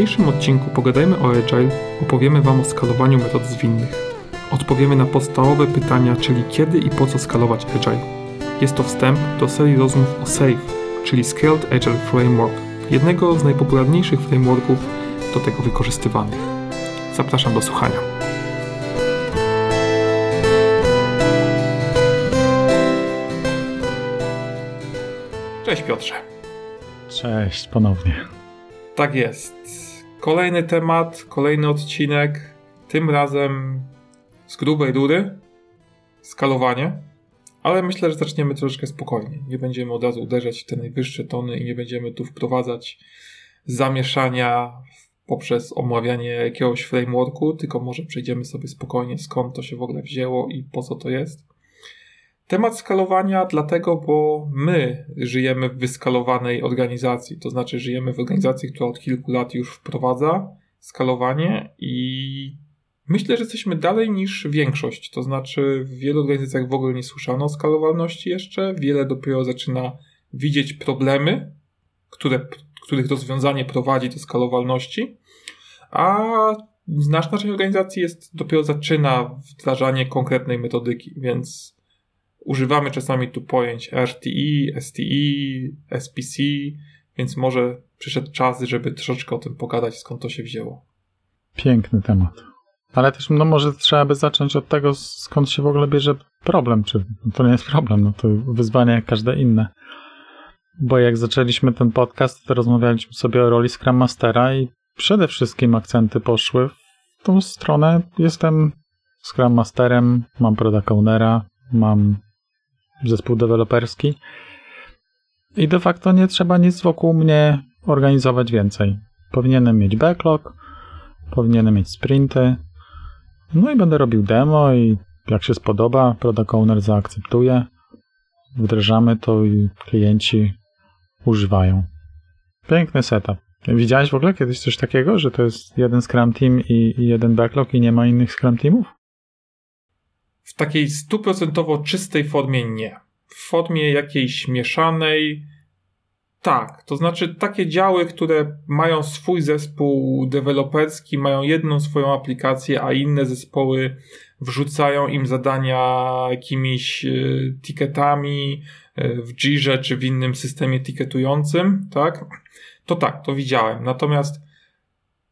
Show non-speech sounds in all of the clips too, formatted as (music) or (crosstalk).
dzisiejszym odcinku pogadajmy o Agile, opowiemy Wam o skalowaniu metod zwinnych. Odpowiemy na podstawowe pytania, czyli kiedy i po co skalować Agile. Jest to wstęp do serii rozmów o SAFe, czyli Scaled Agile Framework, jednego z najpopularniejszych frameworków do tego wykorzystywanych. Zapraszam do słuchania. Cześć Piotrze. Cześć ponownie. Tak jest. Kolejny temat, kolejny odcinek. Tym razem z grubej rury. Skalowanie. Ale myślę, że zaczniemy troszeczkę spokojnie. Nie będziemy od razu uderzać w te najwyższe tony i nie będziemy tu wprowadzać zamieszania poprzez omawianie jakiegoś frameworku, tylko może przejdziemy sobie spokojnie skąd to się w ogóle wzięło i po co to jest. Temat skalowania dlatego, bo my żyjemy w wyskalowanej organizacji, to znaczy żyjemy w organizacji, która od kilku lat już wprowadza skalowanie i myślę, że jesteśmy dalej niż większość, to znaczy w wielu organizacjach w ogóle nie słyszano o skalowalności jeszcze, wiele dopiero zaczyna widzieć problemy, które, których rozwiązanie prowadzi do skalowalności, a znaczna część organizacji jest dopiero zaczyna wdrażanie konkretnej metodyki, więc Używamy czasami tu pojęć RTI, STI, SPC, więc może przyszedł czas, żeby troszeczkę o tym pogadać, skąd to się wzięło. Piękny temat. Ale też, no może trzeba by zacząć od tego, skąd się w ogóle bierze problem, czy to nie jest problem, no to wyzwanie jak każde inne. Bo jak zaczęliśmy ten podcast, to rozmawialiśmy sobie o roli Scrum Mastera i przede wszystkim akcenty poszły w tą stronę. Jestem Scrum Masterem, mam Product Ownera, mam zespół deweloperski. I de facto nie trzeba nic wokół mnie organizować więcej. Powinienem mieć backlog, powinienem mieć sprinty, no i będę robił demo i jak się spodoba, product owner zaakceptuje, wdrażamy to i klienci używają. Piękny setup. Widziałeś w ogóle kiedyś coś takiego, że to jest jeden Scrum Team i, i jeden backlog i nie ma innych Scrum Teamów? W takiej stuprocentowo czystej formie nie. W formie jakiejś mieszanej, tak. To znaczy takie działy, które mają swój zespół deweloperski, mają jedną swoją aplikację, a inne zespoły wrzucają im zadania jakimiś y, ticketami y, w Jirze czy w innym systemie ticketującym, tak? To tak, to widziałem. Natomiast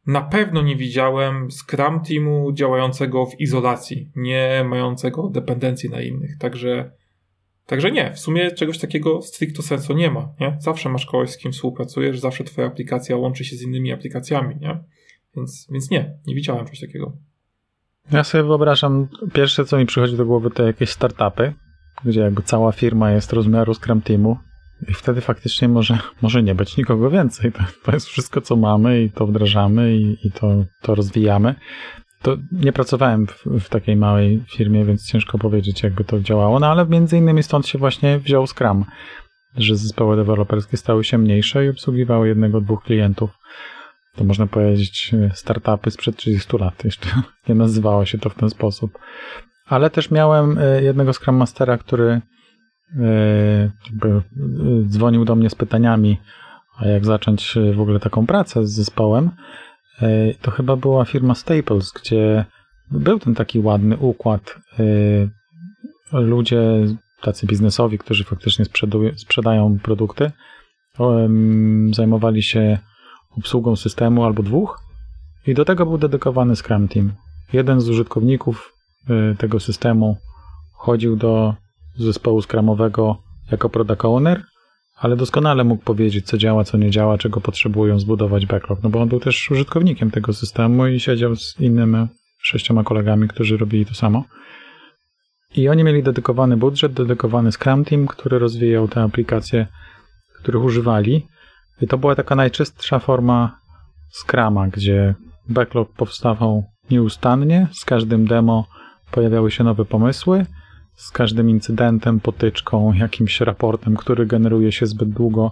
na pewno nie widziałem Scrum Teamu działającego w izolacji, nie mającego dependencji na innych. Także, także nie, w sumie czegoś takiego stricto sensu nie ma. Nie? Zawsze masz kogoś, z kim współpracujesz, zawsze twoja aplikacja łączy się z innymi aplikacjami. Nie? Więc, więc nie, nie widziałem czegoś takiego. Ja sobie wyobrażam, pierwsze co mi przychodzi do głowy to jakieś startupy, gdzie jakby cała firma jest rozmiaru Scrum Teamu i wtedy faktycznie może, może nie być nikogo więcej. To, to jest wszystko, co mamy i to wdrażamy i, i to, to rozwijamy. To nie pracowałem w, w, takiej małej firmie, więc ciężko powiedzieć, jakby to działało, no ale między innymi stąd się właśnie wziął Scrum, że zespoły deweloperskie stały się mniejsze i obsługiwały jednego, dwóch klientów. To można powiedzieć startupy sprzed 30 lat. Jeszcze (laughs) nie nazywało się to w ten sposób. Ale też miałem e, jednego Scrum Mastera, który E, e, dzwonił do mnie z pytaniami, a jak zacząć w ogóle taką pracę z zespołem, e, to chyba była firma Staples, gdzie był ten taki ładny układ. Ludzie tacy biznesowi, którzy faktycznie sprzedają produkty, zajmowali się obsługą systemu albo dwóch i do tego był dedykowany Scrum Team. Jeden z użytkowników tego systemu chodził do zespołu skramowego jako product owner, ale doskonale mógł powiedzieć, co działa, co nie działa, czego potrzebują zbudować backlog, no bo on był też użytkownikiem tego systemu i siedział z innymi sześcioma kolegami, którzy robili to samo. I oni mieli dedykowany budżet, dedykowany Scrum Team, który rozwijał te aplikacje, których używali. I to była taka najczystsza forma Scrama, gdzie backlog powstawał nieustannie, z każdym demo pojawiały się nowe pomysły, z każdym incydentem, potyczką, jakimś raportem, który generuje się zbyt długo,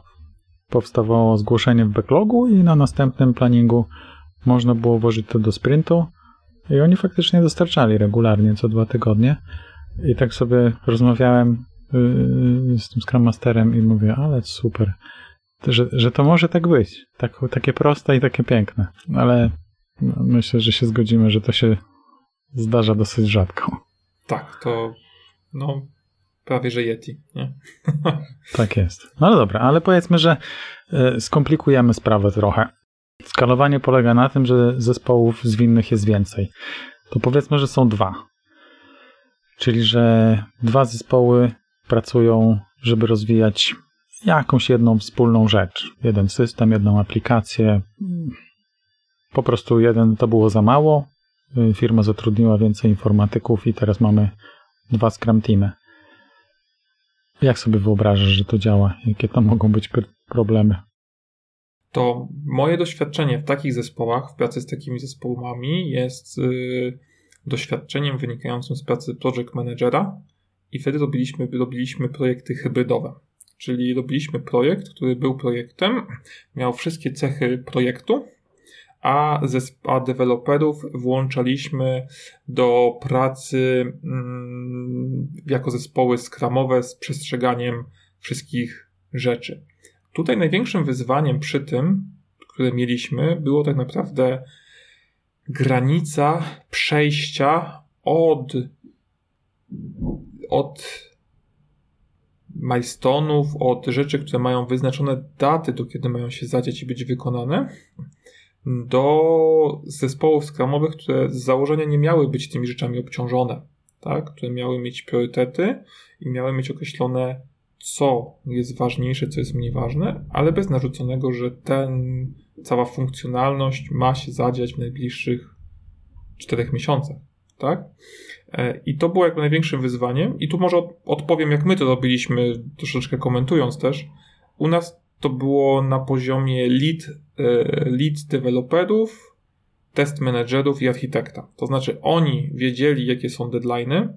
powstawało zgłoszenie w backlogu i na następnym planningu można było włożyć to do sprintu i oni faktycznie dostarczali regularnie co dwa tygodnie. I tak sobie rozmawiałem yy, z tym Scrum Masterem i mówię, ale super. że, że to może tak być. Tak, takie proste i takie piękne. Ale myślę, że się zgodzimy, że to się zdarza dosyć rzadko. Tak, to no prawie że Yeti, nie? (laughs) tak jest. No dobra, ale powiedzmy, że y, skomplikujemy sprawę trochę. Skalowanie polega na tym, że zespołów zwinnych jest więcej. To powiedzmy, że są dwa. Czyli, że dwa zespoły pracują, żeby rozwijać jakąś jedną wspólną rzecz. Jeden system, jedną aplikację. Po prostu jeden to było za mało. Firma zatrudniła więcej informatyków i teraz mamy dwa Scrum Teamy. Jak sobie wyobrażasz, że to działa? Jakie to mogą być problemy? To moje doświadczenie w takich zespołach, w pracy z takimi zespołami jest yy, doświadczeniem wynikającym z pracy project managera i wtedy robiliśmy, robiliśmy projekty hybrydowe. Czyli robiliśmy projekt, który był projektem, miał wszystkie cechy projektu, a, a deweloperów włączaliśmy do pracy mm, jako zespoły skramowe z przestrzeganiem wszystkich rzeczy. Tutaj największym wyzwaniem przy tym, które mieliśmy, było tak naprawdę granica przejścia od, od milestone'ów, od rzeczy, które mają wyznaczone daty, do kiedy mają się zadziać i być wykonane, do zespołów skramowych, które z założenia nie miały być tymi rzeczami obciążone, tak? które miały mieć priorytety i miały mieć określone, co jest ważniejsze, co jest mniej ważne, ale bez narzuconego, że ten, cała funkcjonalność ma się zadziać w najbliższych czterech miesiącach. Tak? E, I to było jakby największym wyzwaniem. I tu może odpowiem, jak my to robiliśmy, troszeczkę komentując też. U nas to było na poziomie lead, e, lead deweloperów, test managerów i architekta. To znaczy oni wiedzieli, jakie są deadlines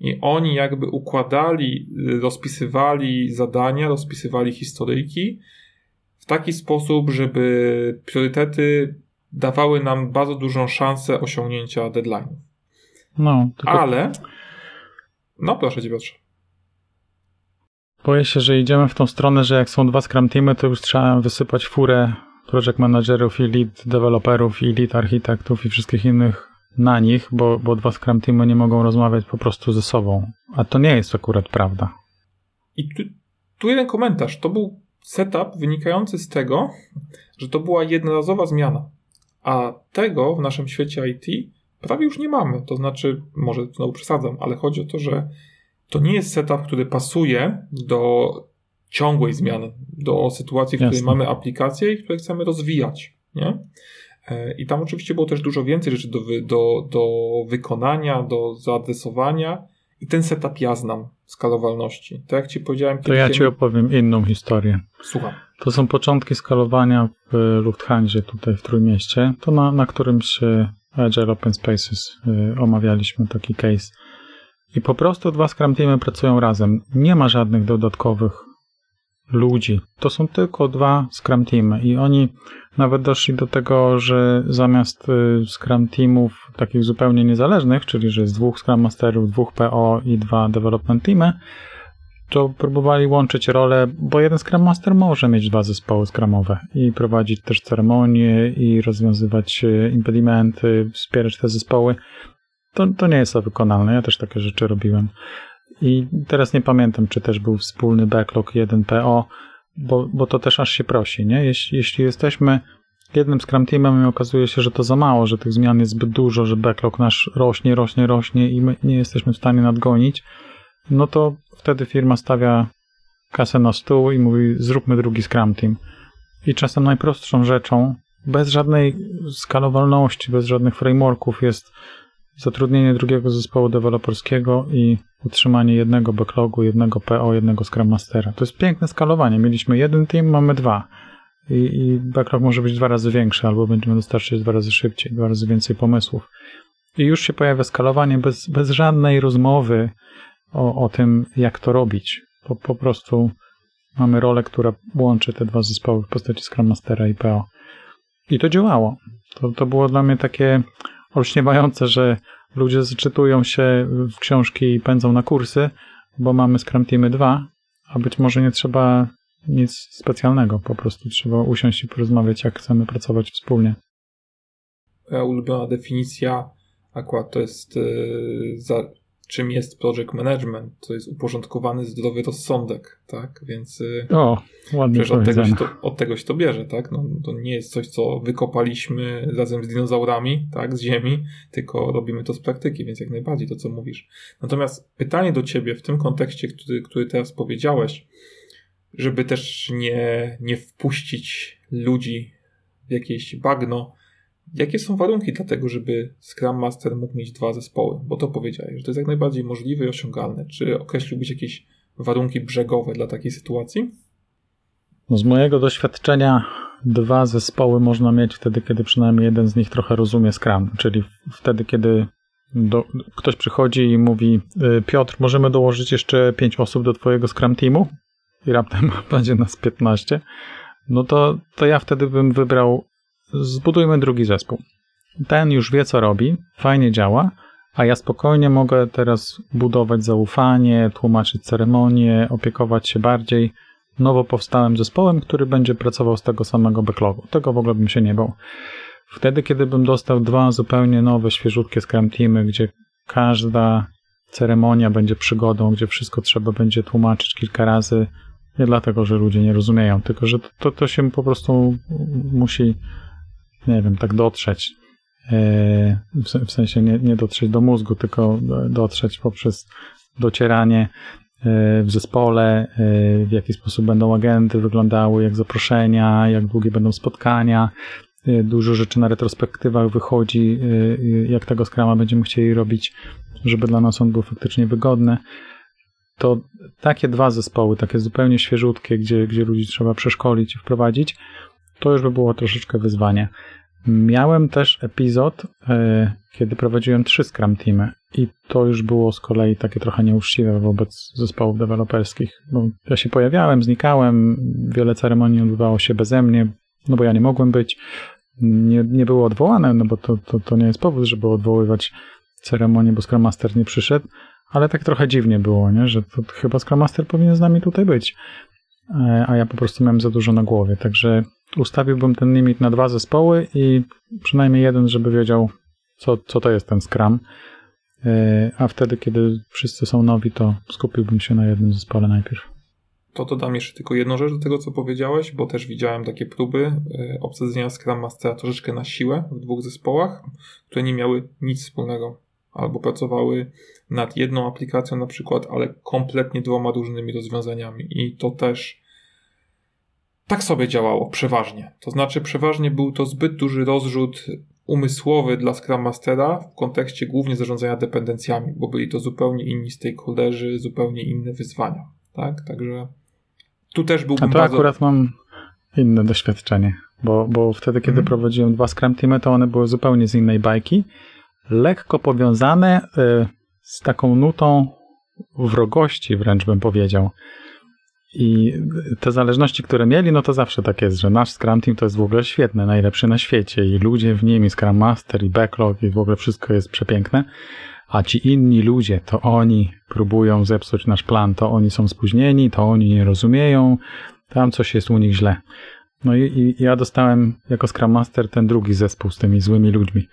i oni jakby układali, rozpisywali zadania, rozpisywali historyjki w taki sposób, żeby priorytety dawały nam bardzo dużą szansę osiągnięcia deadline'ów. No, tylko... Ale, no proszę Cię Piotrze. Boję się, że idziemy w tą stronę, że jak są dwa Scrum Teamy, to już trzeba wysypać furę project managerów i lead deweloperów i lead architektów i wszystkich innych na nich, bo, bo dwa Scrum Teamy nie mogą rozmawiać po prostu ze sobą. A to nie jest akurat prawda. I tu, tu jeden komentarz. To był setup wynikający z tego, że to była jednorazowa zmiana. A tego w naszym świecie IT prawie już nie mamy. To znaczy, może znowu przesadzam, ale chodzi o to, że to nie jest setup, który pasuje do ciągłej zmiany, do sytuacji, w której Jasne. mamy aplikację i której chcemy rozwijać. Nie? E, I tam oczywiście było też dużo więcej rzeczy do, do, do wykonania, do zaadresowania. I ten setup ja znam skalowalności. Tak jak ci powiedziałem. To ja ci opowiem inną historię. Słucham. To są początki skalowania w Lufthansa tutaj w Trójmieście. To na, na którymś Agile Open Spaces y, omawialiśmy taki case. I po prostu dwa Scrum Teamy pracują razem. Nie ma żadnych dodatkowych ludzi. To są tylko dwa Scrum Teamy i oni nawet doszli do tego, że zamiast y, Scrum Teamów takich zupełnie niezależnych, czyli że jest dwóch Scrum Masterów, dwóch PO i dwa Development Teamy, to próbowali łączyć role, bo jeden Scrum Master może mieć dwa zespoły Scrumowe i prowadzić też ceremonie i rozwiązywać e, impedimenty, wspierać te zespoły. To, to nie jest wykonalne. Ja też takie rzeczy robiłem. I teraz nie pamiętam, czy też był wspólny backlog 1PO, bo, bo to też aż się prosi, nie? Jeśli, jeśli jesteśmy jednym Scrum Teamem i okazuje się, że to za mało, że tych zmian jest zbyt dużo, że backlog nasz rośnie, rośnie, rośnie i my nie jesteśmy w stanie nadgonić, no to wtedy firma stawia kasę na stół i mówi zróbmy drugi Scrum Team. I czasem najprostszą rzeczą, bez żadnej skalowalności, bez żadnych frameworków jest zatrudnienie drugiego zespołu deweloperskiego i utrzymanie jednego backlogu, jednego PO, jednego Scrum Mastera. To jest piękne skalowanie. Mieliśmy jeden team, mamy dwa. I, I backlog może być dwa razy większy, albo będziemy dostarczyć dwa razy szybciej, dwa razy więcej pomysłów. I już się pojawia skalowanie bez, bez żadnej rozmowy o, o tym, jak to robić. Po, po prostu mamy rolę, która łączy te dwa zespoły w postaci Scrum Mastera i PO. I to działało. To, to było dla mnie takie olśniewające, że ludzie zaczytują się w książki i pędzą na kursy, bo mamy Scrum Teamy 2, a być może nie trzeba nic specjalnego, po prostu trzeba usiąść i porozmawiać, jak chcemy pracować wspólnie. Moja ulubiona definicja akurat to jest yy, za, czym jest project management. To jest uporządkowany, zdrowy rozsądek, tak? Więc y, o, ładnie od tego, się to, od tego się to bierze, tak? No, to nie jest coś, co wykopaliśmy razem z dinozaurami, tak? Z ziemi, tylko robimy to z praktyki, więc jak najbardziej to, co mówisz. Natomiast pytanie do ciebie w tym kontekście, który, który teraz powiedziałeś, żeby też nie, nie wpuścić ludzi w jakieś bagno, Jakie są warunki dla tego, żeby Scrum Master mógł mieć dwa zespoły? Bo to powiedziałeś, że to jest jak najbardziej możliwe i osiągalne. Czy określiłbyś jakieś warunki brzegowe dla takiej sytuacji? No z mojego doświadczenia dwa zespoły można mieć wtedy, kiedy przynajmniej jeden z nich trochę rozumie Scrum, czyli wtedy, kiedy do, ktoś przychodzi i mówi y, Piotr, możemy dołożyć jeszcze pięć osób do twojego Scrum Teamu i raptem (laughs) będzie nas 15, no to, to ja wtedy bym wybrał zbudujmy drugi zespół. Ten już wie, co robi, fajnie działa, a ja spokojnie mogę teraz budować zaufanie, tłumaczyć ceremonię, opiekować się bardziej nowo powstałym zespołem, który będzie pracował z tego samego backlogu. Tego w ogóle bym się nie bał. Wtedy, kiedy bym dostał dwa zupełnie nowe, świeżutkie Scrum Teamy, gdzie każda ceremonia będzie przygodą, gdzie wszystko trzeba będzie tłumaczyć kilka razy, nie dlatego, że ludzie nie rozumieją, tylko że to, to się po prostu musi nie wiem, tak dotrzeć. E, w sensie nie, nie dotrzeć do mózgu, tylko dotrzeć poprzez docieranie e, w zespole, e, w jaki sposób będą agendy wyglądały, jak zaproszenia, jak długie będą spotkania. Dużo rzeczy na retrospektywach wychodzi, jak tego skrama będziemy chcieli robić, żeby dla nas on był faktycznie wygodny. To takie dwa zespoły, takie zupełnie świeżutkie, gdzie, gdzie ludzi trzeba przeszkolić i wprowadzić, to już by było troszeczkę wyzwanie. Miałem też epizod, e, kiedy prowadziłem trzy Scrum Teamy i to już było z kolei takie trochę nieuczciwe wobec zespołów deweloperskich. Bo ja się pojawiałem, znikałem, wiele ceremonii odbywało się beze mnie, no bo ja nie mogłem być. Nie, nie było odwołane, no bo to, to, to nie jest powód, żeby odwoływać ceremonię, bo Scrum Master nie przyszedł, ale tak trochę dziwnie było, nie? że to chyba Scrum Master powinien z nami tutaj być. E, a ja po prostu miałem za dużo na głowie. Także ustawiłbym ten limit na dwa zespoły i przynajmniej jeden, żeby wiedział, co, co to jest ten Scrum. E, a wtedy, kiedy wszyscy są nowi, to skupiłbym się na jednym zespole najpierw. To dodam jeszcze tylko jedną rzecz do tego, co powiedziałeś, bo też widziałem takie próby e, obsadzenia Scrum Mastera troszeczkę na siłę w dwóch zespołach, które nie miały nic wspólnego. Albo pracowały nad jedną aplikacją na przykład, ale kompletnie dwoma różnymi rozwiązaniami. I to też tak sobie działało przeważnie. To znaczy, przeważnie był to zbyt duży rozrzut umysłowy dla Scrum Mastera w kontekście głównie zarządzania dependencjami, bo byli to zupełnie inni stakeholderzy, zupełnie inne wyzwania. Tak? Także tu też byłbym A to bardzo... akurat mam inne doświadczenie, bo, bo wtedy, kiedy mm. prowadziłem dwa Scrum Teamy, to one były zupełnie z innej bajki, lekko powiązane y, z taką nutą wrogości, wręcz bym powiedział. I te zależności, które mieli, no to zawsze tak jest, że nasz Scrum Team to jest w ogóle świetne, najlepszy na świecie i ludzie w nim, i Scrum Master, i Backlog, i w ogóle wszystko jest przepiękne, a ci inni ludzie, to oni próbują zepsuć nasz plan, to oni są spóźnieni, to oni nie rozumieją, tam coś jest u nich źle. No i, i ja dostałem jako Scrum Master ten drugi zespół z tymi złymi ludźmi.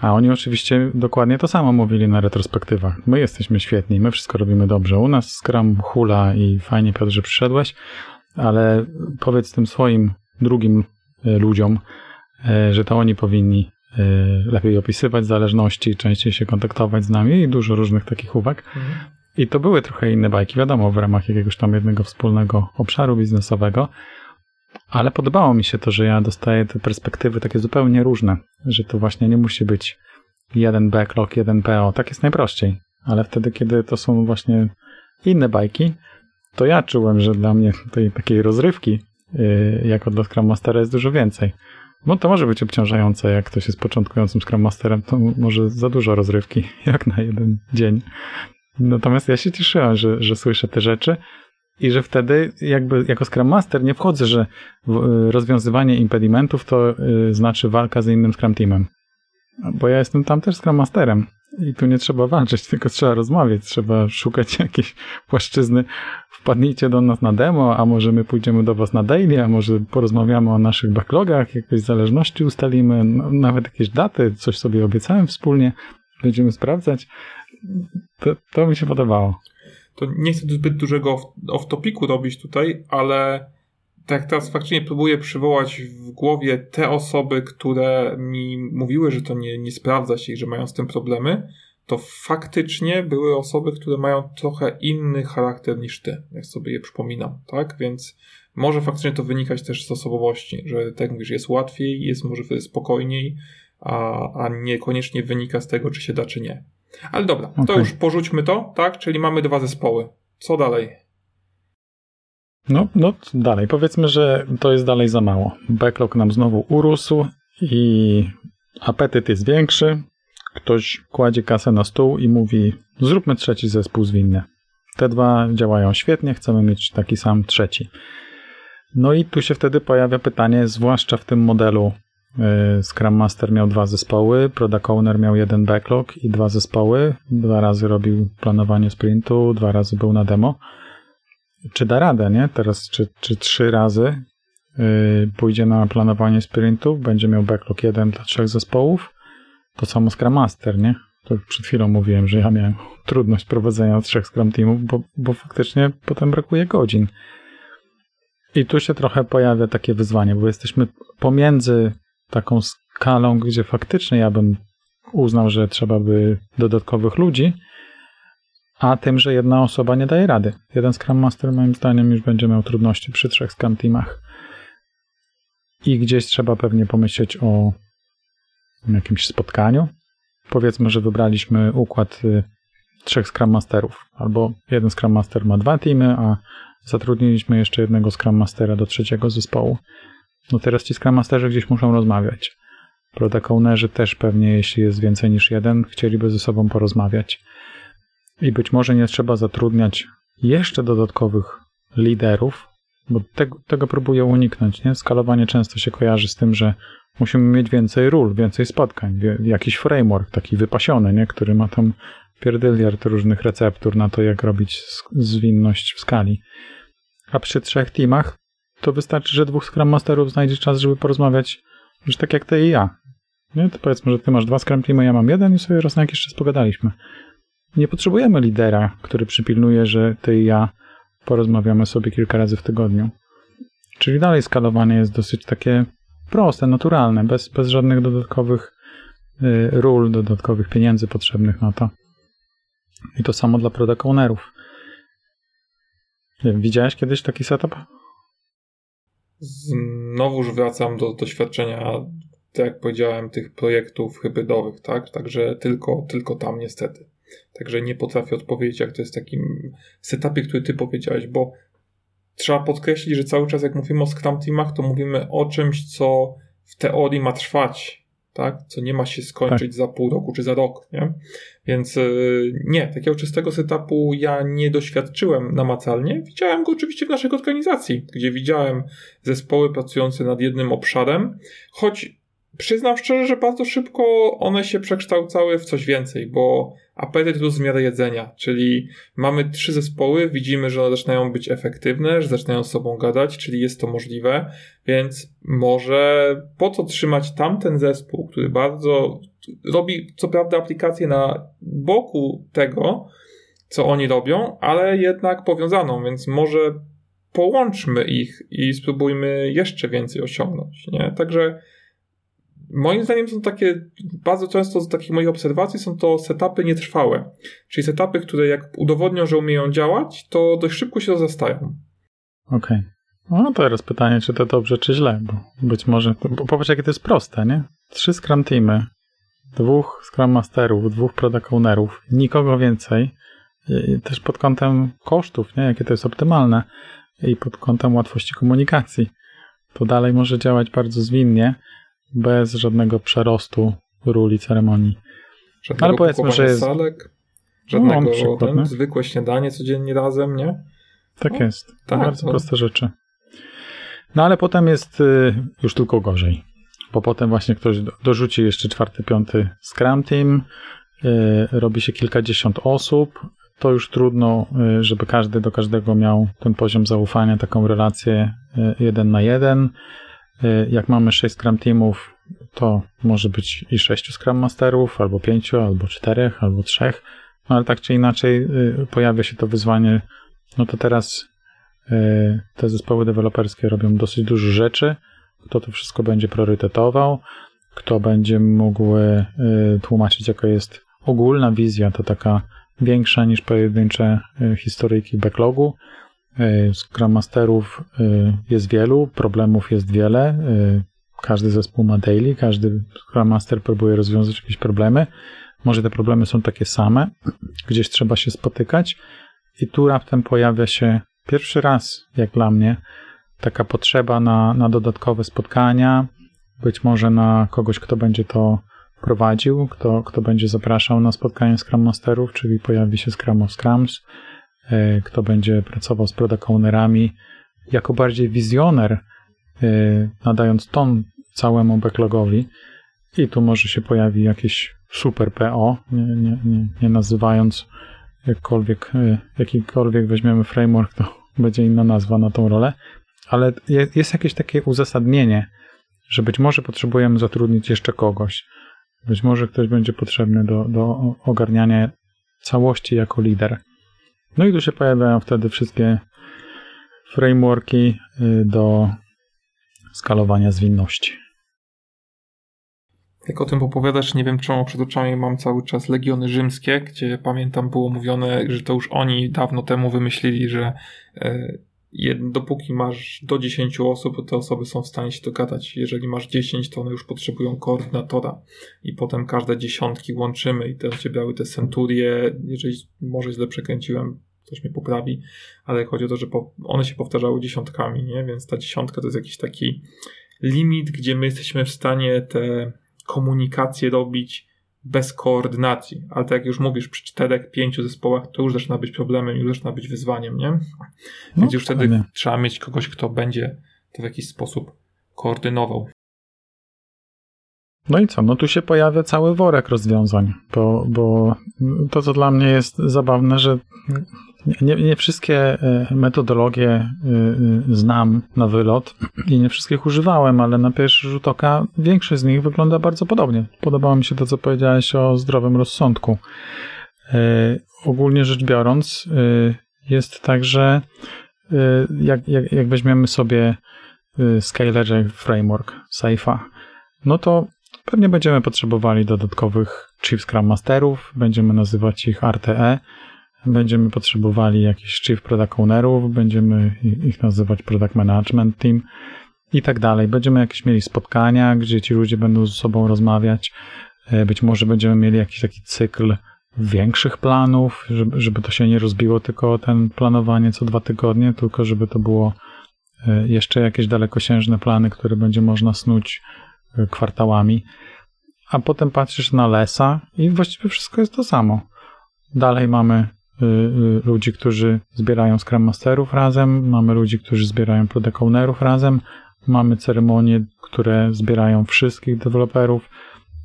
A oni oczywiście dokładnie to samo mówili na retrospektywach. My jesteśmy świetni, my wszystko robimy dobrze. U nas Scrum hula i fajnie Piotr, że przyszedłeś, ale powiedz tym swoim drugim e, ludziom, e, że to oni powinni e, lepiej opisywać zależności, częściej się kontaktować z nami i dużo różnych takich uwag. Mhm. I to były trochę inne bajki, wiadomo, w ramach jakiegoś tam jednego wspólnego obszaru biznesowego, ale podobało mi się to, że ja dostaję te perspektywy takie zupełnie różne, że to właśnie nie musi być jeden backlog, jeden PO, tak jest najprościej. Ale wtedy, kiedy to są właśnie inne bajki, to ja czułem, że dla mnie tej takiej rozrywki yy, jako dla Scrum Mastera jest dużo więcej. Bo to może być obciążające, jak ktoś jest początkującym Scrum Masterem, to może za dużo rozrywki, (laughs) jak na jeden dzień. Natomiast ja się cieszyłem, że, że słyszę te rzeczy, i że wtedy jakby jako Scrum Master nie wchodzę, że y, rozwiązywanie impedimentów to y, znaczy walka z innym Scrum Teamem. Bo ja jestem tam też Scrum Masterem I tu nie trzeba walczyć, (laughs) tylko trzeba rozmawiać, trzeba szukać (laughs) jakiejś płaszczyzny. Wpadnijcie do nas na demo, a może my pójdziemy do was na daily, a może porozmawiamy o naszych backlogach, jakieś zależności ustalimy, no, nawet jakieś daty, coś sobie obiecałem wspólnie, będziemy sprawdzać. To, to mi się podobało. To nie chcę zbyt dużego off-topiku robić tutaj, ale tak teraz faktycznie próbuję przywołać w głowie te osoby, które mi mówiły, że to nie, nie sprawdza się i że mają z tym problemy, to faktycznie były osoby, które mają trochę inny charakter niż ty, jak sobie je przypominam, tak? Więc może faktycznie to wynikać też z osobowości, że tak mówisz, jest łatwiej, jest może wtedy spokojniej, a, a niekoniecznie wynika z tego, czy się da, czy nie. Ale dobra, okay. to już porzućmy to, tak? Czyli mamy dwa zespoły. Co dalej? No, no dalej. Powiedzmy, że to jest dalej za mało. Backlog nam znowu urósł i apetyt jest większy. Ktoś kładzie kasę na stół i mówi: Zróbmy trzeci zespół zwinny. Te dwa działają świetnie, chcemy mieć taki sam trzeci. No i tu się wtedy pojawia pytanie, zwłaszcza w tym modelu Scrum Master miał dwa zespoły, Product Owner miał jeden backlog i dwa zespoły. Dwa razy robił planowanie sprintu, dwa razy był na demo czy da radę, nie? Teraz, czy, czy trzy razy yy, pójdzie na planowanie sprintów, będzie miał backlog jeden dla trzech zespołów. To samo Scrum Master, nie? To przed chwilą mówiłem, że ja miałem trudność prowadzenia trzech Scrum Teamów, bo, bo faktycznie potem brakuje godzin. I tu się trochę pojawia takie wyzwanie, bo jesteśmy pomiędzy taką skalą, gdzie faktycznie ja bym uznał, że trzeba by dodatkowych ludzi, a tym, że jedna osoba nie daje rady. Jeden Scrum Master moim zdaniem już będzie miał trudności przy trzech Scrum Teamach. I gdzieś trzeba pewnie pomyśleć o jakimś spotkaniu. Powiedzmy, że wybraliśmy układ y, trzech Scrum Masterów, albo jeden Scrum Master ma dwa teamy, a zatrudniliśmy jeszcze jednego Scrum Mastera do trzeciego zespołu. No teraz ci Scrum gdzieś muszą rozmawiać. Product też pewnie, jeśli jest więcej niż jeden, chcieliby ze sobą porozmawiać. I być może nie trzeba zatrudniać jeszcze dodatkowych liderów, bo tego, tego próbuję uniknąć. Nie? Skalowanie często się kojarzy z tym, że musimy mieć więcej ról, więcej spotkań, jakiś framework taki wypasiony, nie? który ma tam pierdyliard różnych receptur na to, jak robić zwinność w skali. A przy trzech teamach to wystarczy, że dwóch Scrum Masterów znajdzie czas, żeby porozmawiać, już tak jak ty i ja. Nie? To powiedzmy, że ty masz dwa Scrum Teamy, ja mam jeden i sobie raz na jakiś czas pogadaliśmy. Nie potrzebujemy lidera, który przypilnuje, że ty i ja porozmawiamy sobie kilka razy w tygodniu. Czyli dalej skalowanie jest dosyć takie proste, naturalne, bez, bez żadnych dodatkowych y, ról, dodatkowych pieniędzy potrzebnych na to. I to samo dla product ownerów. Widziałeś kiedyś taki setup? Znowuż wracam do doświadczenia, tak jak powiedziałem, tych projektów hybrydowych, tak? Także tylko, tylko tam niestety. Także nie potrafię odpowiedzieć, jak to jest w takim setupie, który ty powiedziałeś, bo trzeba podkreślić, że cały czas jak mówimy o Scrum Teamach, to mówimy o czymś, co w teorii ma trwać, tak? Co nie ma się skończyć tak. za pół roku czy za rok, nie? Więc yy, nie, takiego czystego setupu ja nie doświadczyłem namacalnie. Widziałem go oczywiście w naszej organizacji, gdzie widziałem zespoły pracujące nad jednym obszarem, choć przyznam szczerze, że bardzo szybko one się przekształcały w coś więcej, bo apetyt rósł w miarę jedzenia, czyli mamy trzy zespoły, widzimy, że one zaczynają być efektywne, że zaczynają z sobą gadać, czyli jest to możliwe, więc może po co trzymać tamten zespół, który bardzo robi co prawda aplikację na boku tego, co oni robią, ale jednak powiązaną, więc może połączmy ich i spróbujmy jeszcze więcej osiągnąć, nie? Także Moim zdaniem są takie, bardzo często z takich moich obserwacji są to setupy nietrwałe. Czyli setupy, które jak udowodnią, że umieją działać, to dość szybko się rozestają. Okej. Okay. No teraz pytanie, czy to dobrze, czy źle, bo być może, bo popatrz jakie to jest proste, nie? Trzy Scrum Teamy, dwóch Scrum Masterów, dwóch Product Ownerów, nikogo więcej, I też pod kątem kosztów, nie? Jakie to jest optymalne i pod kątem łatwości komunikacji. To dalej może działać bardzo zwinnie, bez żadnego przerostu ról i ceremonii. Żadnego Ale powiedzmy, że jest... salek, żadnego no, przykład, ten, zwykłe śniadanie codziennie razem, nie? Tak no, jest. Tak, bardzo to... proste rzeczy. No ale potem jest y, już tylko gorzej. Bo potem właśnie ktoś dorzuci jeszcze czwarty, piąty Scrum Team robi się kilkadziesiąt osób, to już trudno, żeby każdy do każdego miał ten poziom zaufania, taką relację jeden na jeden. Jak mamy 6 Scrum Teamów, to może być i 6 Scrum Masterów, albo 5, albo 4, albo 3, no ale tak czy inaczej pojawia się to wyzwanie, no to teraz te zespoły deweloperskie robią dosyć dużo rzeczy, kto to wszystko będzie priorytetował, kto będzie mógł y, tłumaczyć, jaka jest ogólna wizja, to taka większa niż pojedyncze y, historyjki backlogu. Y, Scrum Masterów jest wielu, problemów jest wiele. Każdy zespół ma daily, każdy Scrum Master próbuje rozwiązać jakieś problemy. Może te problemy są takie same, gdzieś trzeba się spotykać i tu raptem pojawia się pierwszy raz, jak dla mnie, taka potrzeba na, na dodatkowe spotkania, być może na kogoś, kto będzie to prowadził, kto, kto będzie zapraszał na spotkanie Scrum Masterów, czyli pojawi się Scrum of Scrums, e, kto będzie pracował z product ownerami jako bardziej wizjoner, e, nadając ton całemu backlogowi i tu może się pojawi jakieś super PO, nie, nie, nie, nie nazywając jakkolwiek, e, jakikolwiek weźmiemy framework, to (laughs) będzie inna nazwa na tą rolę, ale jest jakieś takie uzasadnienie, że być może potrzebujemy zatrudnić jeszcze kogoś. Być może ktoś będzie potrzebny do, do ogarniania całości jako lider. No i tu się pojawiają wtedy wszystkie frameworki y, do skalowania zwinności. Jak o tym opowiadasz, nie wiem czemu przed oczami mam cały czas Legiony Rzymskie, gdzie pamiętam było mówione, że to już oni dawno temu wymyślili, że e, dopóki masz do 10 osób, to te osoby są w stanie się dogadać. Jeżeli masz 10, to one już potrzebują koordynatora i potem każde dziesiątki łączymy i te ciebie te centurie, jeżeli może źle przekręciłem, ktoś mnie poprawi, ale chodzi o to, że one się powtarzały dziesiątkami, nie? Więc ta dziesiątka to jest jakiś taki limit, gdzie my jesteśmy w stanie te komunikacje robić bez koordynacji. Ale tak jak już mówisz, przy czterech, pięciu zespołach to już zaczyna być problemem, już zaczyna być wyzwaniem, nie? Więc no, już wtedy nie. trzeba mieć kogoś, kto będzie to w jakiś sposób koordynował. No i co? No tu się pojawia cały worek rozwiązań, bo, bo to, co dla mnie jest zabawne, że nie, nie wszystkie e, metodologie e, e, znam na wylot i nie wszystkich używałem, ale na pierwszy rzut oka większość z nich wygląda bardzo podobnie. Podobało mi się to, co powiedziałeś o zdrowym rozsądku. Ogólnie rzecz biorąc, jest tak, że jak, jak, jak weźmiemy sobie Scalerze Framework, Saifa, no to pewnie będziemy potrzebowali dodatkowych Chief Scrum Masterów, będziemy nazywać ich RTE, Będziemy potrzebowali jakichś chief product ownerów, będziemy ich nazywać product management team i tak dalej. Będziemy jakieś mieli spotkania, gdzie ci ludzie będą ze sobą rozmawiać. E, być może będziemy mieli jakiś taki cykl większych planów, żeby, żeby to się nie rozbiło tylko ten planowanie co dwa tygodnie, tylko żeby to było e, jeszcze jakieś dalekosiężne plany, które będzie można snuć e, kwartałami. A potem patrzysz na lesa i właściwie wszystko jest to samo. Dalej mamy ludzi, którzy zbierają Scrum Masterów razem, mamy ludzi, którzy zbierają Product Ownerów razem, mamy ceremonie, które zbierają wszystkich deweloperów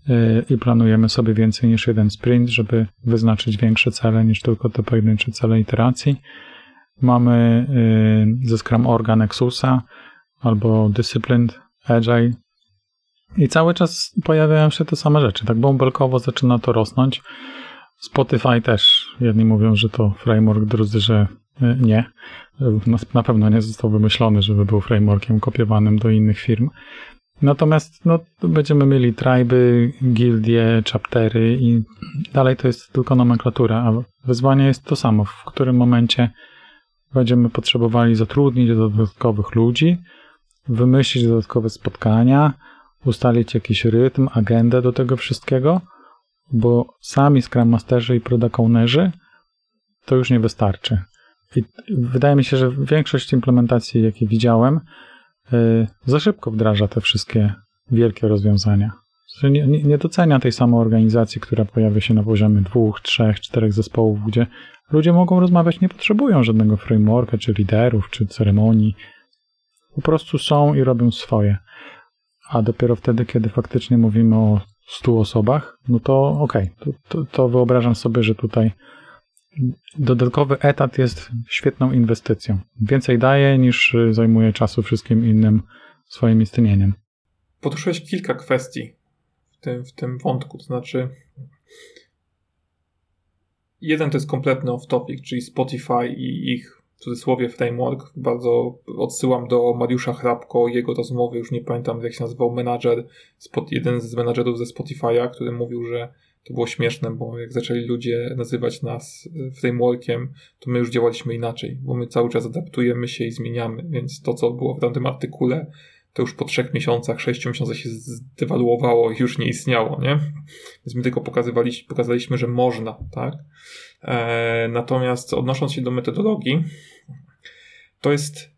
y, i planujemy sobie więcej niż jeden sprint, żeby wyznaczyć większe cele niż tylko te pojedyncze cele iteracji. Mamy ze Scrum Orga Nexusa albo Disciplined Agile i cały czas pojawiają się te same rzeczy. Tak bąbelkowo zaczyna to rosnąć. Spotify też. Jedni mówią, że to framework, drudzy, że e, nie. Na pewno nie został wymyślony, żeby był frameworkiem kopiowanym do innych firm. Natomiast no, będziemy mieli triby, gildie, chaptery i dalej to jest tylko nomenklatura, a wyzwanie jest to samo. W którym momencie będziemy potrzebowali zatrudnić dodatkowych ludzi, wymyślić dodatkowe spotkania, ustalić jakiś rytm, agendę do tego wszystkiego – bo sami Scrum Masterzy i Product Ownerzy to już nie wystarczy. I wydaje mi się, że większość implementacji, jakie widziałem, yy, za szybko wdraża te wszystkie wielkie rozwiązania. Nie, nie, docenia tej samej organizacji, która pojawia się na poziomie dwóch, trzech, czterech zespołów, gdzie ludzie mogą rozmawiać, nie potrzebują żadnego frameworka, czy liderów, czy ceremonii. Po prostu są i robią swoje. A dopiero wtedy, kiedy faktycznie mówimy o 100 osobach, no to okej, okay, to, to, to wyobrażam sobie, że tutaj dodatkowy etat jest świetną inwestycją. Więcej daje niż zajmuje czasu wszystkim innym swoim istnieniem. Poruszyłeś kilka kwestii w tym, w tym wątku, to znaczy jeden to jest kompletny off-topic, czyli Spotify i ich w cudzysłowie framework. Bardzo odsyłam do Mariusza Hrabko, jego rozmowy, już nie pamiętam jak się nazywał, menadżer, jeden z menadżerów ze Spotify'a, który mówił, że to było śmieszne, bo jak zaczęli ludzie nazywać nas frameworkiem, to my już działaliśmy inaczej, bo my cały czas adaptujemy się i zmieniamy, więc to, co było w tamtym artykule, to już po trzech miesiącach, sześciu miesiącach się zdewaluowało i już nie istniało, nie? Więc my tylko pokazywaliśmy, pokazaliśmy, że można, tak? E, natomiast odnosząc się do metodologii, to jest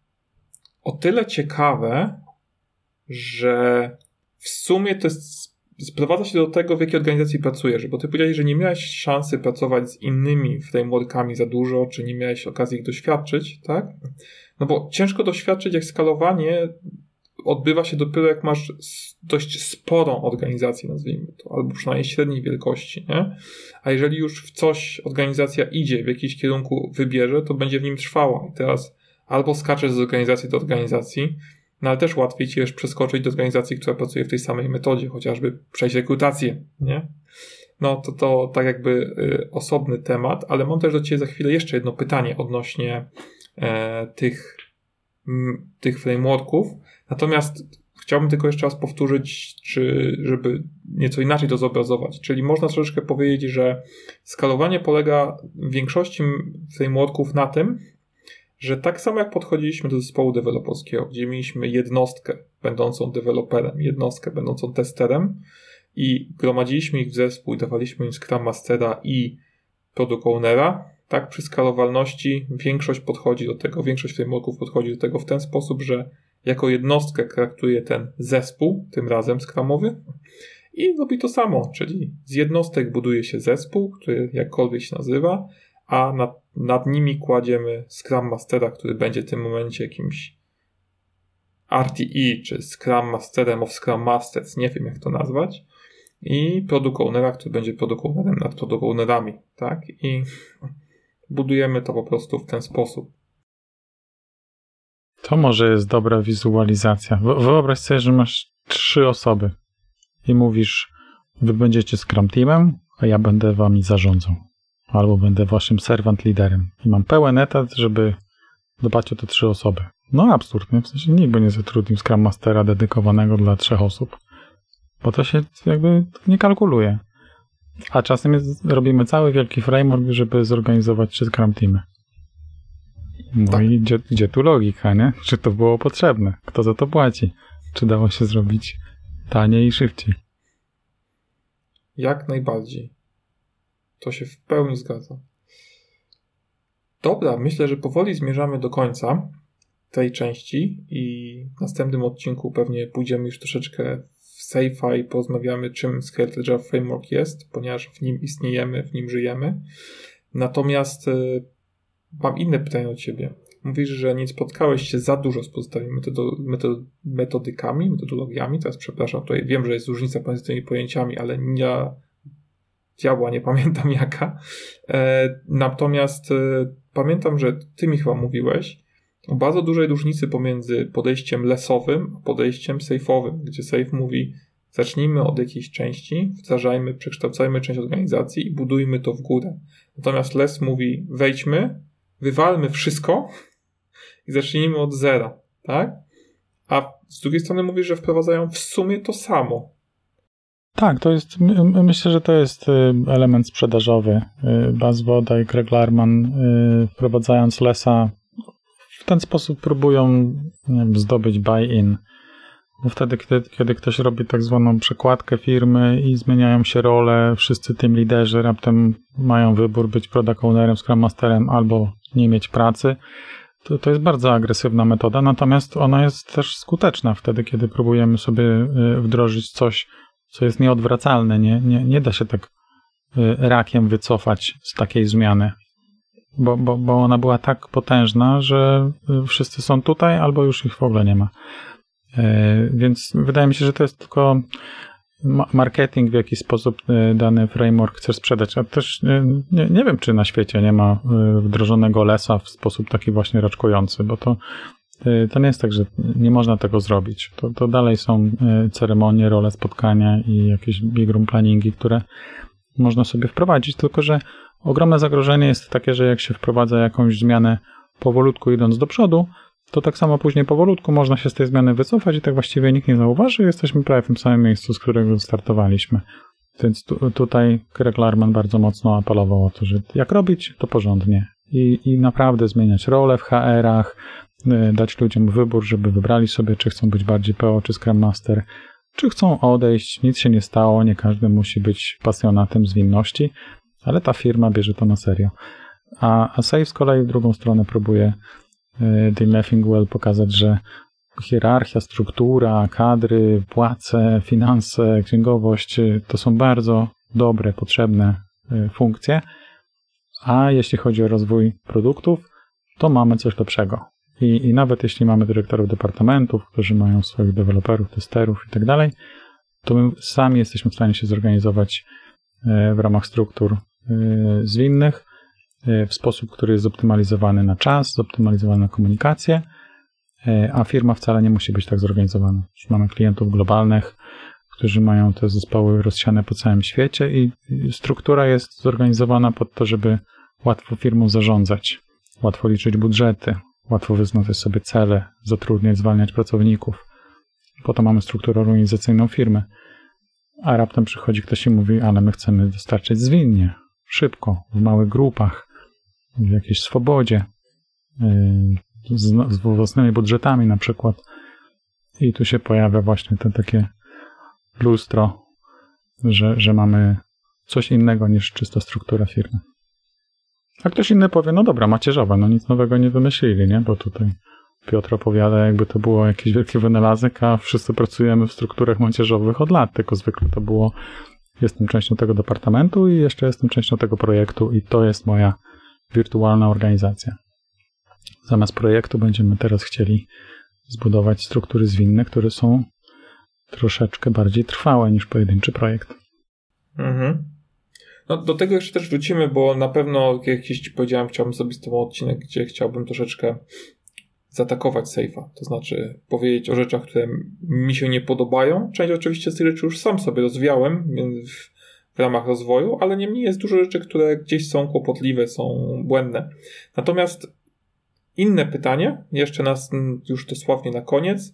o tyle ciekawe, że w sumie to jest, sprowadza się do tego, w jakiej organizacji pracujesz, bo ty powiedziałeś, że nie miałeś szansy pracować z innymi frameworkami za dużo, czy nie miałeś okazji ich doświadczyć, tak? No bo ciężko doświadczyć, jak skalowanie odbywa się dopiero jak masz dość sporą organizację, nazwijmy to, albo przynajmniej średniej wielkości, nie? A jeżeli już w coś organizacja idzie, w jakiś kierunku wybierze, to będzie w nim trwała. I teraz albo skaczesz z organizacji do organizacji, no ale też łatwiej ci jest przeskoczyć do organizacji, która pracuje w tej samej metodzie, chociażby przejść rekrutację, nie? No to to tak jakby y, osobny temat, ale mam też do Ciebie za chwilę jeszcze jedno pytanie odnośnie e, tych, m, tych frameworków, Natomiast chciałbym tylko jeszcze raz powtórzyć, czy, żeby nieco inaczej to zobrazować. Czyli można troszeczkę powiedzieć, że skalowanie polega w większości frameworków na tym, że tak samo jak podchodziliśmy do zespołu deweloperskiego, gdzie mieliśmy jednostkę będącą deweloperem, jednostkę będącą testerem i gromadziliśmy ich w zespół i dawaliśmy im Scrum Mastera i Product Ownera, tak przy skalowalności większość podchodzi do tego, większość frameworków podchodzi do tego w ten sposób, że jako jednostkę traktuje ten zespół, tym razem skramowy, i robi to samo, czyli z jednostek buduje się zespół, który jakkolwiek się nazywa, a nad, nad nimi kładziemy Scrum Mastera, który będzie w tym momencie jakimś RTE, czy Scrum Masterem of Scrum Masters, nie wiem jak to nazwać, i Product Ownera, który będzie Product Ownerem nad Product Ownerami, tak? I budujemy to po prostu w ten sposób. To może jest dobra wizualizacja. Wyobraź sobie, że masz trzy osoby i mówisz, wy będziecie Scrum Teamem, a ja będę wami zarządzał. Albo będę waszym servant liderem. I mam pełen etat, żeby dbać o te trzy osoby. No absurd, nie? w sensie nikt by nie zatrudnił Scrum Mastera dedykowanego dla trzech osób, bo to się jakby nie kalkuluje. A czasem jest, robimy cały wielki framework, żeby zorganizować trzy Scrum Teamy. No tak. i gdzie, gdzie tu logika, nie? Czy to było potrzebne? Kto za to płaci? Czy dało się zrobić taniej i szybciej? Jak najbardziej. To się w pełni zgadza. Dobra, myślę, że powoli zmierzamy do końca tej części i w następnym odcinku pewnie pójdziemy już troszeczkę w sci-fi, porozmawiamy czym Skeletal Java Framework jest, ponieważ w nim istniejemy, w nim żyjemy. Natomiast y, Mam inne pytanie od ciebie. Mówisz, że nie spotkałeś się za dużo z pozostałymi metodo, metod, metodykami, metodologiami. Teraz przepraszam, tutaj wiem, że jest różnica pomiędzy tymi pojęciami, ale nie działa, nie pamiętam (laughs) jaka. E, natomiast e, pamiętam, że ty mi chyba mówiłeś o bardzo dużej różnicy pomiędzy podejściem lesowym a podejściem safe'owym, gdzie safe mówi zacznijmy od jakiejś części, wdrażajmy, przekształcajmy część organizacji i budujmy to w górę. Natomiast les mówi wejdźmy, wywalmy wszystko i zacznijmy od zera, tak? A z drugiej strony mówisz, że wprowadzają w sumie to samo. Tak, to jest, myślę, że to jest y, element sprzedażowy. Y, Baz Woda i Greg Larman y, wprowadzając Lesa w ten sposób próbują wiem, zdobyć buy-in. Bo wtedy, kiedy, kiedy ktoś robi tak zwaną przekładkę firmy i zmieniają się role, wszyscy tym liderzy raptem mają wybór być product ownerem, scrum masterem albo nie mieć pracy, to, to jest bardzo agresywna metoda, natomiast ona jest też skuteczna wtedy, kiedy próbujemy sobie y, wdrożyć coś, co jest nieodwracalne. Nie, nie, nie da się tak y, rakiem wycofać z takiej zmiany, bo, bo, bo ona była tak potężna, że y, wszyscy są tutaj albo już ich w ogóle nie ma. Więc wydaje mi się, że to jest tylko marketing, w jaki sposób e, dany framework chcesz sprzedać. A też nie, nie wiem, czy na świecie nie ma wdrożonego lesa w sposób taki właśnie raczkujący, bo to, to nie jest tak, że nie można tego zrobić. To, to dalej są ceremonie, role spotkania i jakieś big room planningi, które można sobie wprowadzić, tylko że ogromne zagrożenie jest takie, że jak się wprowadza jakąś zmianę powolutku idąc do przodu, to tak samo później powolutku można się z tej zmiany wycofać i tak właściwie nikt nie zauważy, jesteśmy prawie w tym samym miejscu, z którego startowaliśmy. Więc tu, tutaj Greg Larman bardzo mocno apelował o to, że jak robić, to porządnie. I, i naprawdę zmieniać rolę w HR-ach, y, dać ludziom wybór, żeby wybrali sobie, czy chcą być bardziej PO czy Scrum Master, czy chcą odejść, nic się nie stało, nie każdy musi być pasjonatem zwinności, ale ta firma bierze to na serio. A, a Save z kolei w drugą stronę próbuje y, Leffingwell pokazać, że hierarchia, struktura, kadry, płace, finanse, księgowość y, to są bardzo dobre, potrzebne y, funkcje, a jeśli chodzi o rozwój produktów, to mamy coś lepszego. I, I nawet jeśli mamy dyrektorów departamentów, którzy mają swoich deweloperów, testerów i tak dalej, to my sami jesteśmy w stanie się zorganizować w ramach struktur zwinnych w sposób, który jest zoptymalizowany na czas, zoptymalizowany na komunikację, e, a firma wcale nie musi być tak zorganizowana. Już mamy klientów globalnych, którzy mają te zespoły rozsiane po całym świecie i struktura jest zorganizowana pod to, żeby łatwo firmą zarządzać, łatwo liczyć budżety, łatwo wyznaczyć sobie cele, zatrudniać, zwalniać pracowników. Po to mamy strukturę organizacyjną firmy. A raptem przychodzi ktoś i mówi, ale my chcemy dostarczyć zwinnie, szybko, w małych grupach w jakiejś swobodzie, y, z, z własnymi budżetami na przykład. I tu się pojawia właśnie to takie lustro, że, że mamy coś innego niż czysta struktura firmy. A ktoś inny powie, no dobra, macierzowe, no nic nowego nie wymyślili, nie? Bo tutaj Piotr opowiada, jakby to było jakiś wielki wynalazek, a wszyscy pracujemy w strukturach macierzowych od lat, tylko zwykle to było jestem częścią tego departamentu i jeszcze jestem częścią tego projektu i to jest moja wirtualna organizacja. Zamiast projektu będziemy teraz chcieli zbudować struktury zwinne, które są troszeczkę bardziej trwałe niż pojedynczy projekt. Mhm. No, do tego jeszcze też wrócimy, bo na pewno, jak ci powiedziałem, chciałbym zrobić z tobą odcinek, gdzie chciałbym troszeczkę zaatakować safe'a. To znaczy powiedzieć o rzeczach, które mi się nie podobają. Część oczywiście z tych rzeczy już sam sobie rozwiałem, więc w ramach rozwoju, ale niemniej jest dużo rzeczy, które gdzieś są kłopotliwe, są błędne. Natomiast inne pytanie, jeszcze nas już dosłownie na koniec.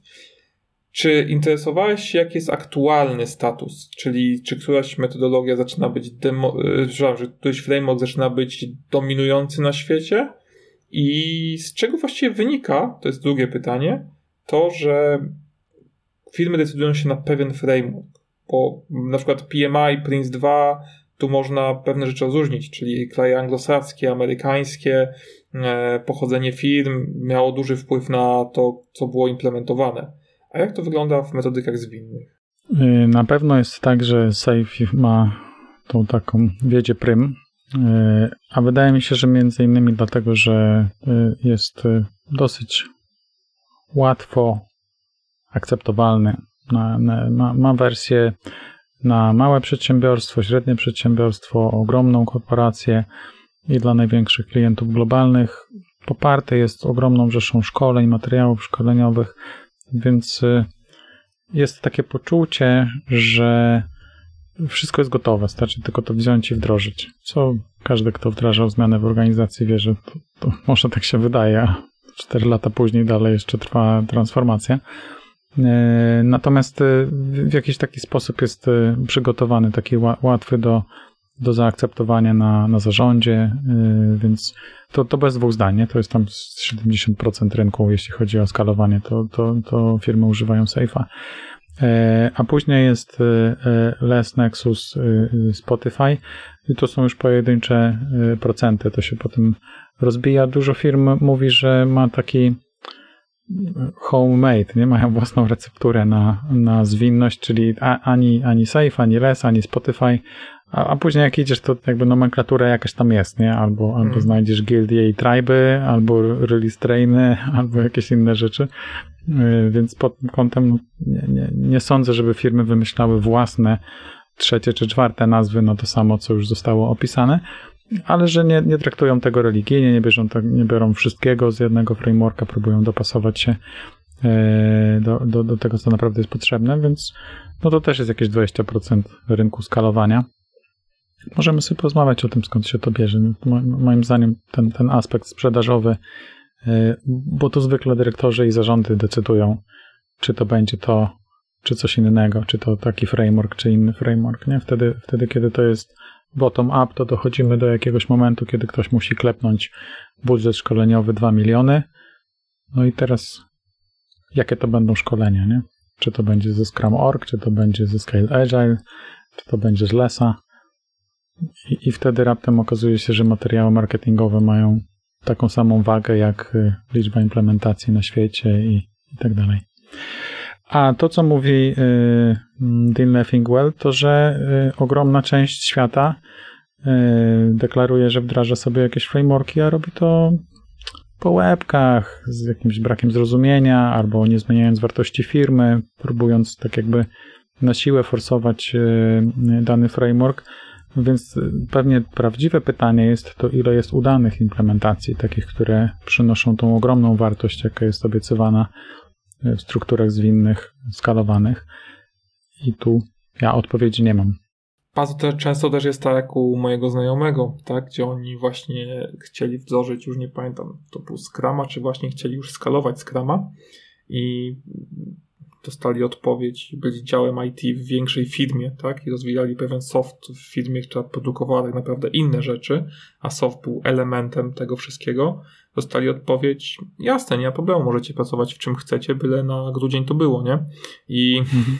Czy interesowałeś się, jaki jest aktualny status? Czyli czy któraś metodologia zaczyna być demo, e, że któryś framework zaczyna być dominujący na świecie? I z czego właściwie wynika, to jest drugie pytanie, to, że firmy decydują się na pewien framework bo na przykład PMI, Prince 2, tu można pewne rzeczy rozróżnić, czyli kraje anglosaskie, amerykańskie, e, pochodzenie firm miało duży wpływ na to, co było implementowane. A jak to wygląda w metodykach zwinnych? Y, na pewno jest tak, że Safe ma tą taką wiedzie prym, y, a wydaje mi się, że między innymi dlatego, że y, jest dosyć łatwo akceptowalny na, na, ma, ma wersję na małe przedsiębiorstwo, średnie przedsiębiorstwo, ogromną korporację i dla największych klientów globalnych. Poparte jest ogromną rzeszą szkoleń, materiałów szkoleniowych, więc y, jest takie poczucie, że wszystko jest gotowe, starczy tylko to wziąć i wdrożyć. Co każdy, kto wdrażał zmianę w organizacji, wie, że to, to (laughs) może tak się wydaje, a 4 lata później dalej jeszcze trwa transformacja. E, natomiast e, w jakiś taki sposób jest e, przygotowany, taki łatwy do, do zaakceptowania na, na zarządzie, więc to, to bez dwóch zdań, nie? to jest tam 70% rynku, jeśli chodzi o skalowanie, to, to, to firmy używają Safe'a. A później jest Les, Nexus, Spotify i to są już pojedyncze procenty, to się potem rozbija. Dużo firm mówi, że ma taki homemade, nie mają własną recepturę na, na zwinność, czyli ani, ani Safe, ani Les, ani Spotify, a, a, później jak idziesz, to jakby nomenklatura jakaś tam jest, nie? Albo, albo hmm. znajdziesz gildie i triby, albo release trainy, (laughs) albo jakieś inne rzeczy. Y, więc pod tym kątem no, nie, nie, nie sądzę, żeby firmy wymyślały własne trzecie czy czwarte nazwy na to samo, co już zostało opisane, ale że nie, nie traktują tego religijnie, nie, bierzą, nie biorą wszystkiego z jednego frameworka, próbują dopasować się y, do, do, do tego, co naprawdę jest potrzebne, więc no to też jest jakieś 20% rynku skalowania. Możemy sobie porozmawiać o tym, skąd się to bierze. Moim zdaniem ten, ten aspekt sprzedażowy, y, bo to zwykle dyrektorzy i zarządy decydują, czy to będzie to, czy coś innego, czy to taki framework, czy inny framework. Nie? Wtedy, wtedy kiedy to jest bottom-up, to dochodzimy do jakiegoś momentu, kiedy ktoś musi klepnąć budżet szkoleniowy 2 miliony. No i teraz jakie to będą szkolenia, nie? Czy to będzie ze Scrum.org, czy to będzie ze Scale Agile, czy to będzie z Lesa. I, I, wtedy raptem okazuje się, że materiały marketingowe mają taką samą wagę jak y, liczba implementacji na świecie i, i tak dalej. A to, co mówi y, Dean Leffingwell, to że y, ogromna część świata y, deklaruje, że wdraża sobie jakieś frameworki, a robi to po łebkach, z jakimś brakiem zrozumienia, albo nie zmieniając wartości firmy, próbując tak jakby na siłę forsować dany framework. Więc pewnie prawdziwe pytanie jest to, ile jest udanych implementacji, takich, które przynoszą tą ogromną wartość, jaka jest obiecywana w strukturach zwinnych, skalowanych. I tu ja odpowiedzi nie mam. Bardzo często też jest tak jak u mojego znajomego, tak, gdzie oni właśnie chcieli wdrożyć, już nie pamiętam, to był Scrama, czy właśnie chcieli już skalować Scrama i dostali odpowiedź, byli działem IT w większej firmie, tak, i rozwijali pewien soft w firmie, która produkowała tak naprawdę inne rzeczy, a soft był elementem tego wszystkiego. Dostali odpowiedź, jasne, nie ma problemu, możecie pracować w czym chcecie, byle na grudzień to było, nie? I mhm.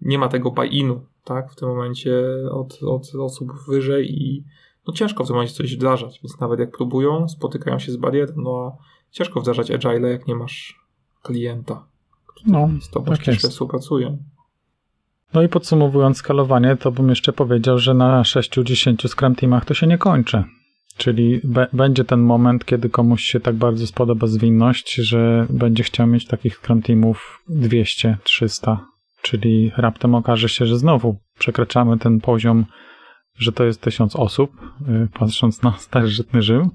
nie ma tego buy-inu, tak, w tym momencie od, od osób wyżej i no ciężko w tym momencie coś wdrażać, więc nawet jak próbują, spotykają się z barierą, no a ciężko wdrażać agile, jak nie masz klienta, który no, z tobą tak ściśle współpracuje. No i podsumowując skalowanie, to bym jeszcze powiedział, że na 6-10 Scrum Teamach to się nie kończy. Czyli będzie ten moment, kiedy komuś się tak bardzo spodoba zwinność, że będzie chciał mieć takich Scrum Teamów 200, 300, czyli raptem okaże się, że znowu przekraczamy ten poziom, że to jest tysiąc osób, y, patrząc na starożytny Rzym.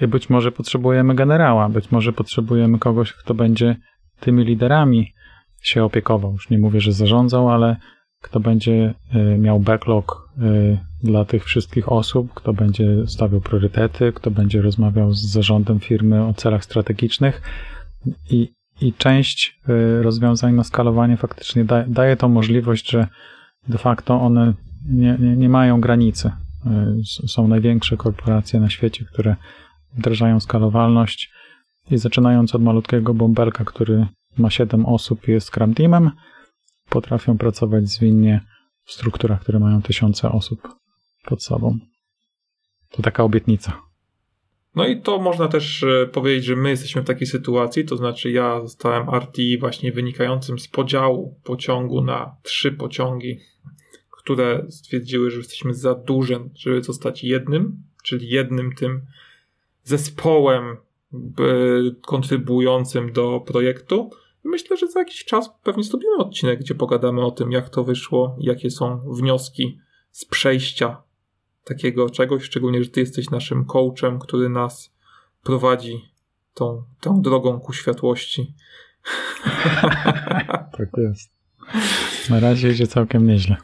I być może potrzebujemy generała, być może potrzebujemy kogoś, kto będzie tymi liderami się opiekował. Już nie mówię, że zarządzał, ale kto będzie y, miał backlog y, dla tych wszystkich osób, kto będzie stawiał priorytety, kto będzie rozmawiał z zarządem firmy o celach strategicznych i, i część y, rozwiązań na skalowanie faktycznie da, daje tą możliwość, że de facto one nie, nie, nie mają granicy. Są największe korporacje na świecie, które wdrażają skalowalność i zaczynając od malutkiego bąbelka, który ma 7 osób i jest Scrum Teamem, potrafią pracować zwinnie w strukturach, które mają tysiące osób pod sobą. To taka obietnica. No i to można też e, powiedzieć, że my jesteśmy w takiej sytuacji, to znaczy ja zostałem RTI właśnie wynikającym z podziału pociągu na trzy pociągi, które stwierdziły, że jesteśmy za duże, żeby zostać jednym, czyli jednym tym zespołem e, kontrybującym do projektu, Myślę, że za jakiś czas pewnie zrobimy odcinek, gdzie pogadamy o tym, jak to wyszło, jakie są wnioski z przejścia takiego czegoś, szczególnie, że ty jesteś naszym coachem, który nas prowadzi tą, tą drogą ku światłości. (laughs) tak jest. Na razie idzie całkiem nieźle.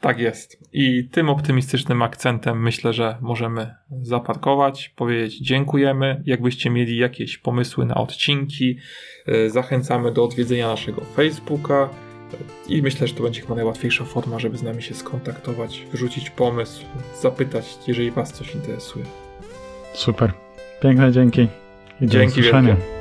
Tak jest. I tym optymistycznym akcentem myślę, że możemy zaparkować, powiedzieć dziękujemy. Jakbyście mieli jakieś pomysły na odcinki, e, zachęcamy do odwiedzenia naszego Facebooka. I myślę, że to będzie chyba najłatwiejsza forma, żeby z nami się skontaktować, wrzucić pomysł, zapytać, jeżeli Was coś interesuje. Super. Piękne dzięki. I dzięki wielkie.